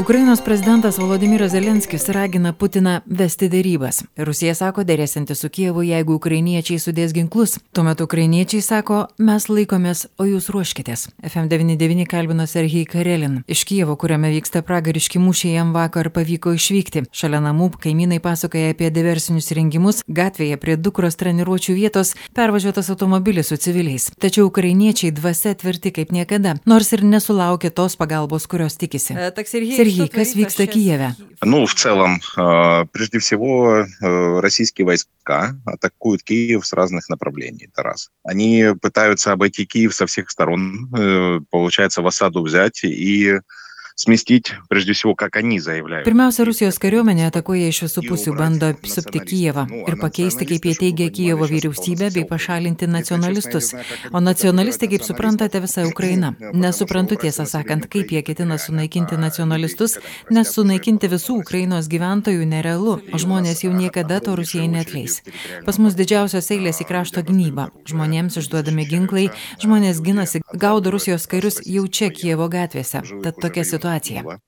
Ukrainos prezidentas Volodymyras Zelenskis ragina Putiną vesti dėrybas. Rusija sako dėrėsinti su Kievu, jeigu ukrainiečiai sudės ginklus. Tuo metu ukrainiečiai sako, mes laikomės, o jūs ruoškitės. FM99 kalbino Serhijai Karelin. Iš Kievo, kuriame vyksta pragariški mūšiai, jam vakar pavyko išvykti. Šalia namų kaimynai pasakoja apie diversinius rengimus. Gatvėje prie dukros treniruočių vietos pervažiuotas automobilis su civiliais. Tačiau ukrainiečiai dvasia tvirti kaip niekada, nors ir nesulaukė tos pagalbos, kurios tikisi. Serhijai, Сергей, vyksta Киеве? Ну, в целом, прежде всего, российские войска атакуют Киев с разных направлений, это раз. Они пытаются обойти Киев со всех сторон, получается, в осаду взять и smestyti, prежде всего, как они заявляют. Pirmiausia, Rusijos kariuomenė atakuoja iš visų pusių, bando apsupti Kijevą ir pakeisti, kaip jie teigia, Kijevo vyriausybę bei pašalinti nacionalistus. O nacionalistai, kaip suprantate, visa Ukraina. Nesuprantu tiesą sakant, kaip jie ketina sunaikinti nacionalistus, nes sunaikinti visų Ukrainos gyventojų nerealu, o žmonės jau niekada to Rusijai netleis. Pas mus didžiausios eilės į krašto gynybą. Žmonėms išduodami ginklai, žmonės ginasi, gaudo Rusijos karius jau čia Kijevo gatvėse. Tad tokia situacija ситуация.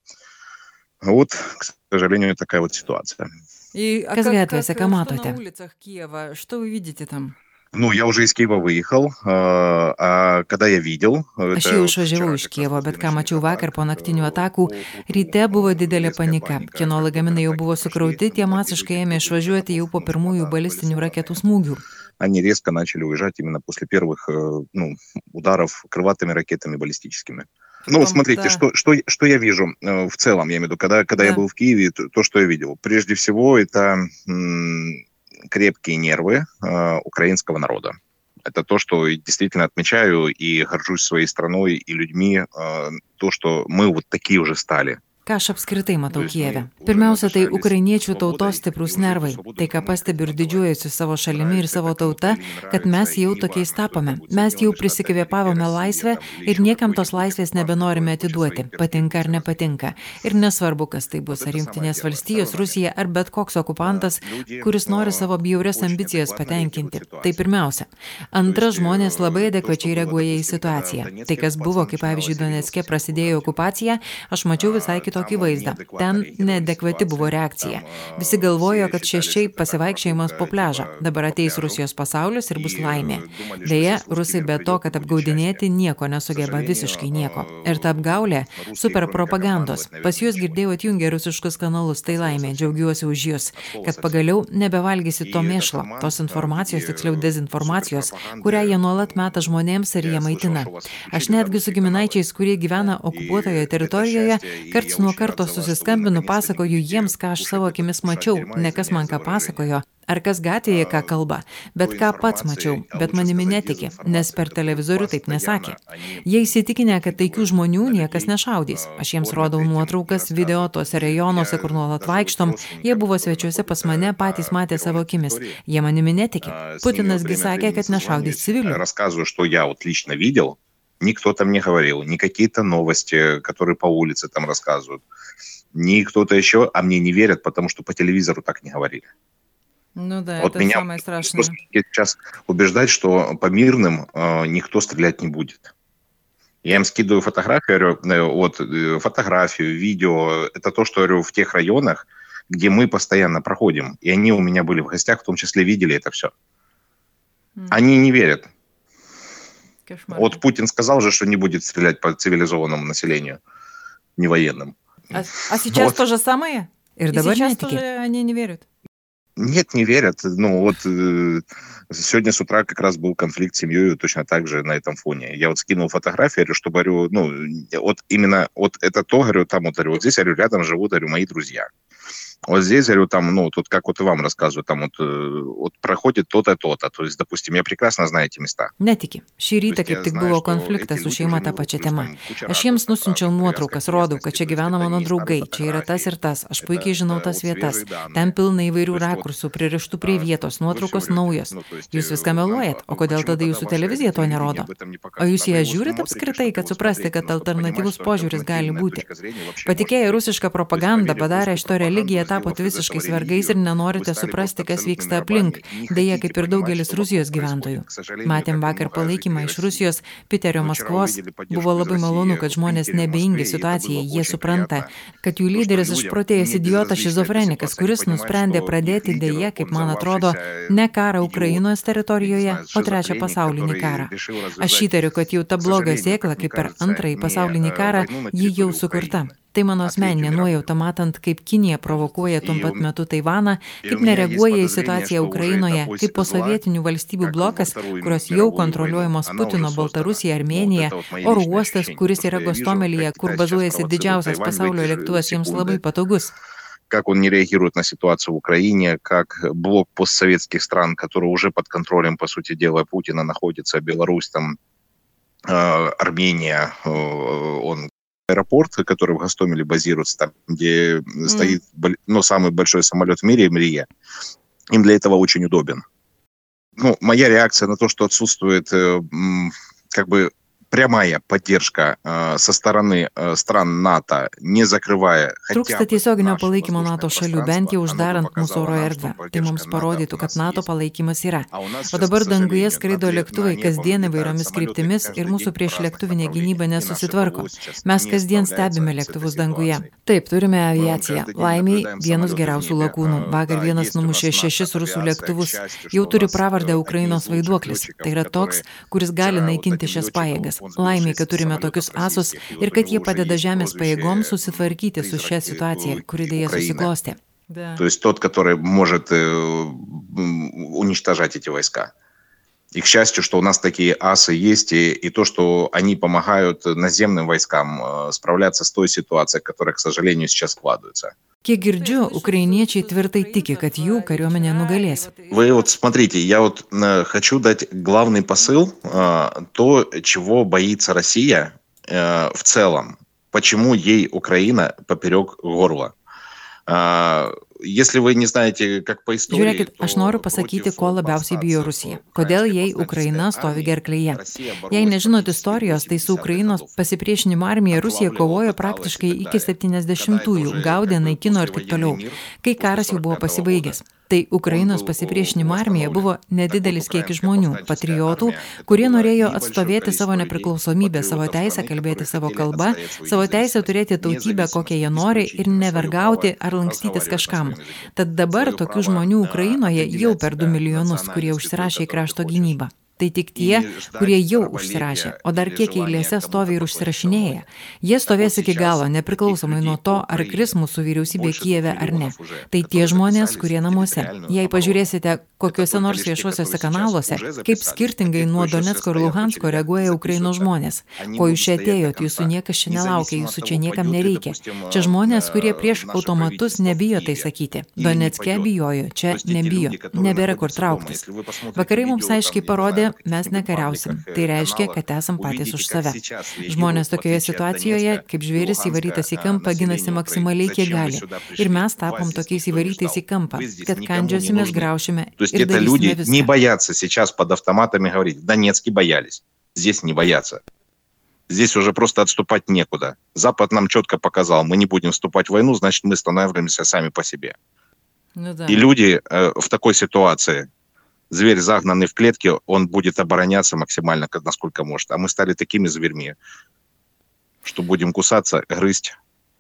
Вот, к сожалению, такая вот ситуация. И а как, gatvėse, ką matote? На улицах Киева, что вы видите там? Ну, я уже из Киева выехал, а когда я видел... Aš jau išvažiavau iš Kievo, bet ką mačiau vakar po naktinių atakų, ryte buvo didelė panika. Kino lagaminai jau buvo sukrauti, tie masiškai ėmė išvažiuoti jau po pirmųjų balistinių raketų smūgių. Они резко начали уезжать именно после первых ну, ударов крылатыми ракетами баллистическими. Ну, смотрите, да. что, что, что я вижу э, в целом, я имею в виду, когда, когда да. я был в Киеве, то, то, что я видел. Прежде всего, это м, крепкие нервы э, украинского народа. Это то, что действительно отмечаю и горжусь своей страной и людьми, э, то, что мы вот такие уже стали. Ką aš apskritai matau Kijeve? Pirmiausia, tai ukrainiečių tautos stiprus nervai. Tai, ką pastebiu ir didžiuojuosi savo šalimi ir savo tauta, kad mes jau tokiais tapome. Mes jau prisikvėpavome laisvę ir niekam tos laisvės nebenorime atiduoti, patinka ar nepatinka. Ir nesvarbu, kas tai bus, ar Junktinės valstijos, Rusija ar bet koks okupantas, kuris nori savo bjaurias ambicijas patenkinti. Tai pirmiausia. Antra, žmonės labai adekvačiai reaguoja į situaciją. Tai, kas buvo, kaip pavyzdžiui, Donetskė prasidėjo okupacija, aš mačiau visai kitą kitokį vaizdą. Ten neadekvati buvo reakcija. Visi galvojo, kad šešiai pasivaikščiojimas po pležą. Dabar ateis Rusijos pasaulis ir bus laimė. Deja, rusai be to, kad apgaudinėti, nieko nesugeba visiškai nieko. Ir ta apgaulė - super propagandos. Pas juos girdėjau atjungę rusiškus kanalus, tai laimė, džiaugiuosi už jūs, kad pagaliau nebevalgysi to mėšlo, tos informacijos, tiksliau dezinformacijos, kurią jie nuolat meta žmonėms ir jie maitina. Aš netgi su giminaičiais, kurie gyvena okupuotoje teritorijoje, karts nuo karto susiskambinu, pasakoju jiems, ką aš savo akimis mačiau, ne kas man ką pasakojo, ar kas gatvėje ką kalba, bet ką pats mačiau, bet manimi netiki, nes per televizorių taip nesakė. Jie įsitikinę, kad taikių žmonių niekas nešaudys. Aš jiems rodau nuotraukas, video tuose rajonuose, kur nuolat vaikštom, jie buvo svečiuose pas mane, patys matė savo akimis. Jie manimi netiki. Putinasgi sakė, kad nešaudys civilių. Никто там не говорил, ни какие-то новости, которые по улице там рассказывают, ни кто-то еще, а мне не верят, потому что по телевизору так не говорили. Ну да, вот это меня самое страшное. сейчас убеждать, что по мирным э, никто стрелять не будет. Я им скидываю фотографию, говорю, вот э, фотографию, видео. Это то, что говорю в тех районах, где мы постоянно проходим. И они у меня были в гостях, в том числе видели это все. Mm. Они не верят. Кошмар. Вот Путин сказал же, что не будет стрелять по цивилизованному населению, не военным. А, а сейчас вот. то же самое? И, И сейчас тоже они не верят? Нет, не верят. Ну вот э, сегодня с утра как раз был конфликт с семьей точно так же на этом фоне. Я вот скинул фотографию, говорю, что говорю, ну вот именно вот это то, говорю, там вот, говорю, вот здесь, говорю, рядом живут, говорю, мои друзья. Вот здесь, говорю, там, ну, тут как вот и вам рассказываю, там вот, вот проходит то-то, то-то. То есть, допустим, я прекрасно знаю эти места. Netiki. Šį rytą kaip tik buvo konfliktas su šeima tą pačią temą. Aš jiems nusinčiau nuotraukas, rodau, kad čia gyvena mano draugai, čia yra tas ir tas, aš puikiai žinau tas vietas. Ten pilna įvairių rakursų, pririštų prie vietos, nuotraukos naujos. Jūs viską meluojat, o kodėl tada jūsų televizija to nerodo? O jūs ją žiūrit apskritai, kad suprasti, kad alternatyvus požiūris gali būti. Patikėję rusišką propagandą padarė iš to religiją tapot visiškai svargais ir nenorite suprasti, kas vyksta aplink, dėja kaip ir daugelis Rusijos gyventojų. Matėm vakar palaikymą iš Rusijos, Piterio Maskvos. Buvo labai malonu, kad žmonės nebeingi situacijai, jie supranta, kad jų lyderis išprotėjęs idiotas šizofrenikas, kuris nusprendė pradėti dėja, kaip man atrodo, ne karą Ukrainos teritorijoje, o trečią pasaulinį karą. Aš įtariu, kad jau ta bloga sėkla, kaip per antrąjį pasaulinį karą, ji jau sukurta. Tai mano asmeninė nuojauta matant, kaip Kinija provokuoja tuo pat metu Taivaną, kaip nereaguoja į situaciją Ukrainoje, kaip po sovietinių valstybių blokas, kurios jau kontroliuojamos Putino, Baltarusija, Armenija, oro uostas, kuris yra Gostomelyje, kur bazuojasi didžiausias pasaulio lėktuvas, jiems labai patogus как он не реагирует на ситуацию в Украине, как блок постсоветских стран, который уже под контролем, по сути дела, Путина находится, Беларусь, там, Армения, он аэропорт, который в Гастомеле базируется, там, где mm. стоит ну, самый большой самолет в мире, Мрия, им для этого очень удобен. Ну, моя реакция на то, что отсутствует э, как бы прямая поддержка э, со стороны э, стран НАТО, не закрывая... Trūksta tiesioginio palaikymo NATO šalių, bent jau uždarant mūsų oro erdvę. Tai mums parodytų, kad NATO palaikymas yra. O dabar danguje skraido lėktuvai kasdien įvairiomis kryptimis ir mūsų priešlėktuvinė gynyba nesusitvarko. Mes kasdien stebime lėktuvus danguje. Taip, turime aviaciją. Laimiai vienus geriausių lakūnų. Vakar vienas numušė šešis rusų lėktuvus. Jau turi pravardę Ukrainos vaiduoklis. Tai yra toks, kuris gali naikinti šias pajėgas. Laimė, kad turime tokius asus ir kad jie padeda žemės pajėgoms susitvarkyti su šia situacija, kuri dėja susiklostė. То есть тот, который может э, уничтожать эти войска. И к счастью, что у нас такие асы есть, и, и то, что они помогают наземным войскам э, справляться с той ситуацией, которая, к сожалению, сейчас складывается. Kiek girdžiu, ukrainiečiai tvirtai tiki, kad jų kariuomenė nugalės. Вы вот смотрите, я вот э, хочу дать главный посыл, э, то, чего боится Россия э, в целом, почему ей Украина поперек горла. Žiūrėkit, aš noriu pasakyti, ko labiausiai bijo Rusija. Kodėl jai Ukraina stovi gerklėje. Jei nežinot istorijos, tai su Ukrainos pasipriešinimo armija Rusija kovojo praktiškai iki 70-ųjų, gaudė, naikino ir taip toliau, kai karas jau buvo pasibaigęs. Tai Ukrainos pasipriešinimo armija buvo nedidelis kiekis žmonių, patriotų, kurie norėjo atstovėti savo nepriklausomybę, savo teisę kalbėti savo kalbą, savo teisę turėti tautybę, kokią jie nori ir nevergauti ar lankstytis kažkam. Tad dabar tokių žmonių Ukrainoje jau per 2 milijonus, kurie užsirašė į krašto gynybą tai tik tie, kurie jau užsirašė, o dar kiek eilėse stovi ir užsirašinėja. Jie stovės iki galo, nepriklausomai nuo to, ar kris mūsų vyriausybė Kijeve ar ne. Tai tie žmonės, kurie namuose. Jei pažiūrėsite kokiuose nors viešuosiuose kanaluose, kaip skirtingai nuo Donetsko ir Luhansko reaguoja Ukrainos žmonės. Ko jūs čia atėjot, jūsų niekas čia nelaukia, jūsų čia niekam nereikia. Čia žmonės, kurie prieš automatus nebijo tai sakyti. Donetske bijojo, čia nebijo, nebėra kur trauktis. Vakarai mums aiškiai parodė, mes nekariausim. Tai reiškia, kad esam patys už save. Žmonės tokioje situacijoje, kaip žvėris įvarytas į kampą, ginasi maksimaliai kiek gali. Ir mes tapom tokiais įvarytais į kampą, kad kandžiosimės, graušime. То есть это люди viską. не боятся сейчас под автоматами говорить. В Донецке боялись. Здесь не боятся. Здесь уже просто отступать некуда. Запад нам четко показал, мы не будем вступать в войну, значит, мы становимся сами по себе. Ну, да. И люди э, в такой ситуации зверь, загнанный в клетке, он будет обороняться максимально, насколько может. А мы стали такими зверьми, что будем кусаться, грызть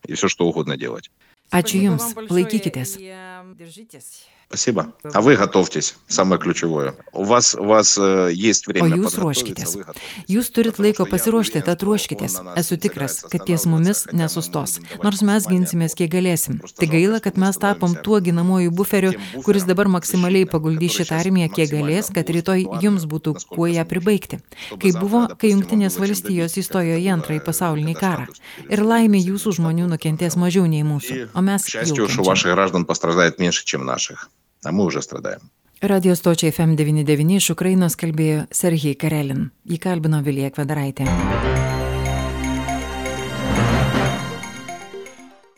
и все что угодно делать. Ačiū Jums, laikykitės. Спасибо. А вы готовьтесь, самое ключевое. У вас, у вас э, есть время. O jūs ruoškitės. Jūs turit laiko pasiruošti, tad ruoškitės. Esu tikras, kad ties mumis nesustos. Nors mes ginsimės, kiek galėsim. Tai gaila, kad mes tapom tuo ginamuoju buferiu, kuris dabar maksimaliai paguldys šitą armiją, kiek galės, kad rytoj jums būtų kuo ją pribaigti. Kaip buvo, kai Junktinės valstijos įstojo į antrąjį pasaulinį karą. Ir laimė jūsų žmonių nukentės mažiau nei mūsų. O mes... К счастью, что ваших граждан пострадает меньше, чем наших. А мы уже страдаем. Radio stočiai FM99 iš Ukrainos kalbėjo Serhij Karelin. Jį kalbino Vilija Kvedaraitė.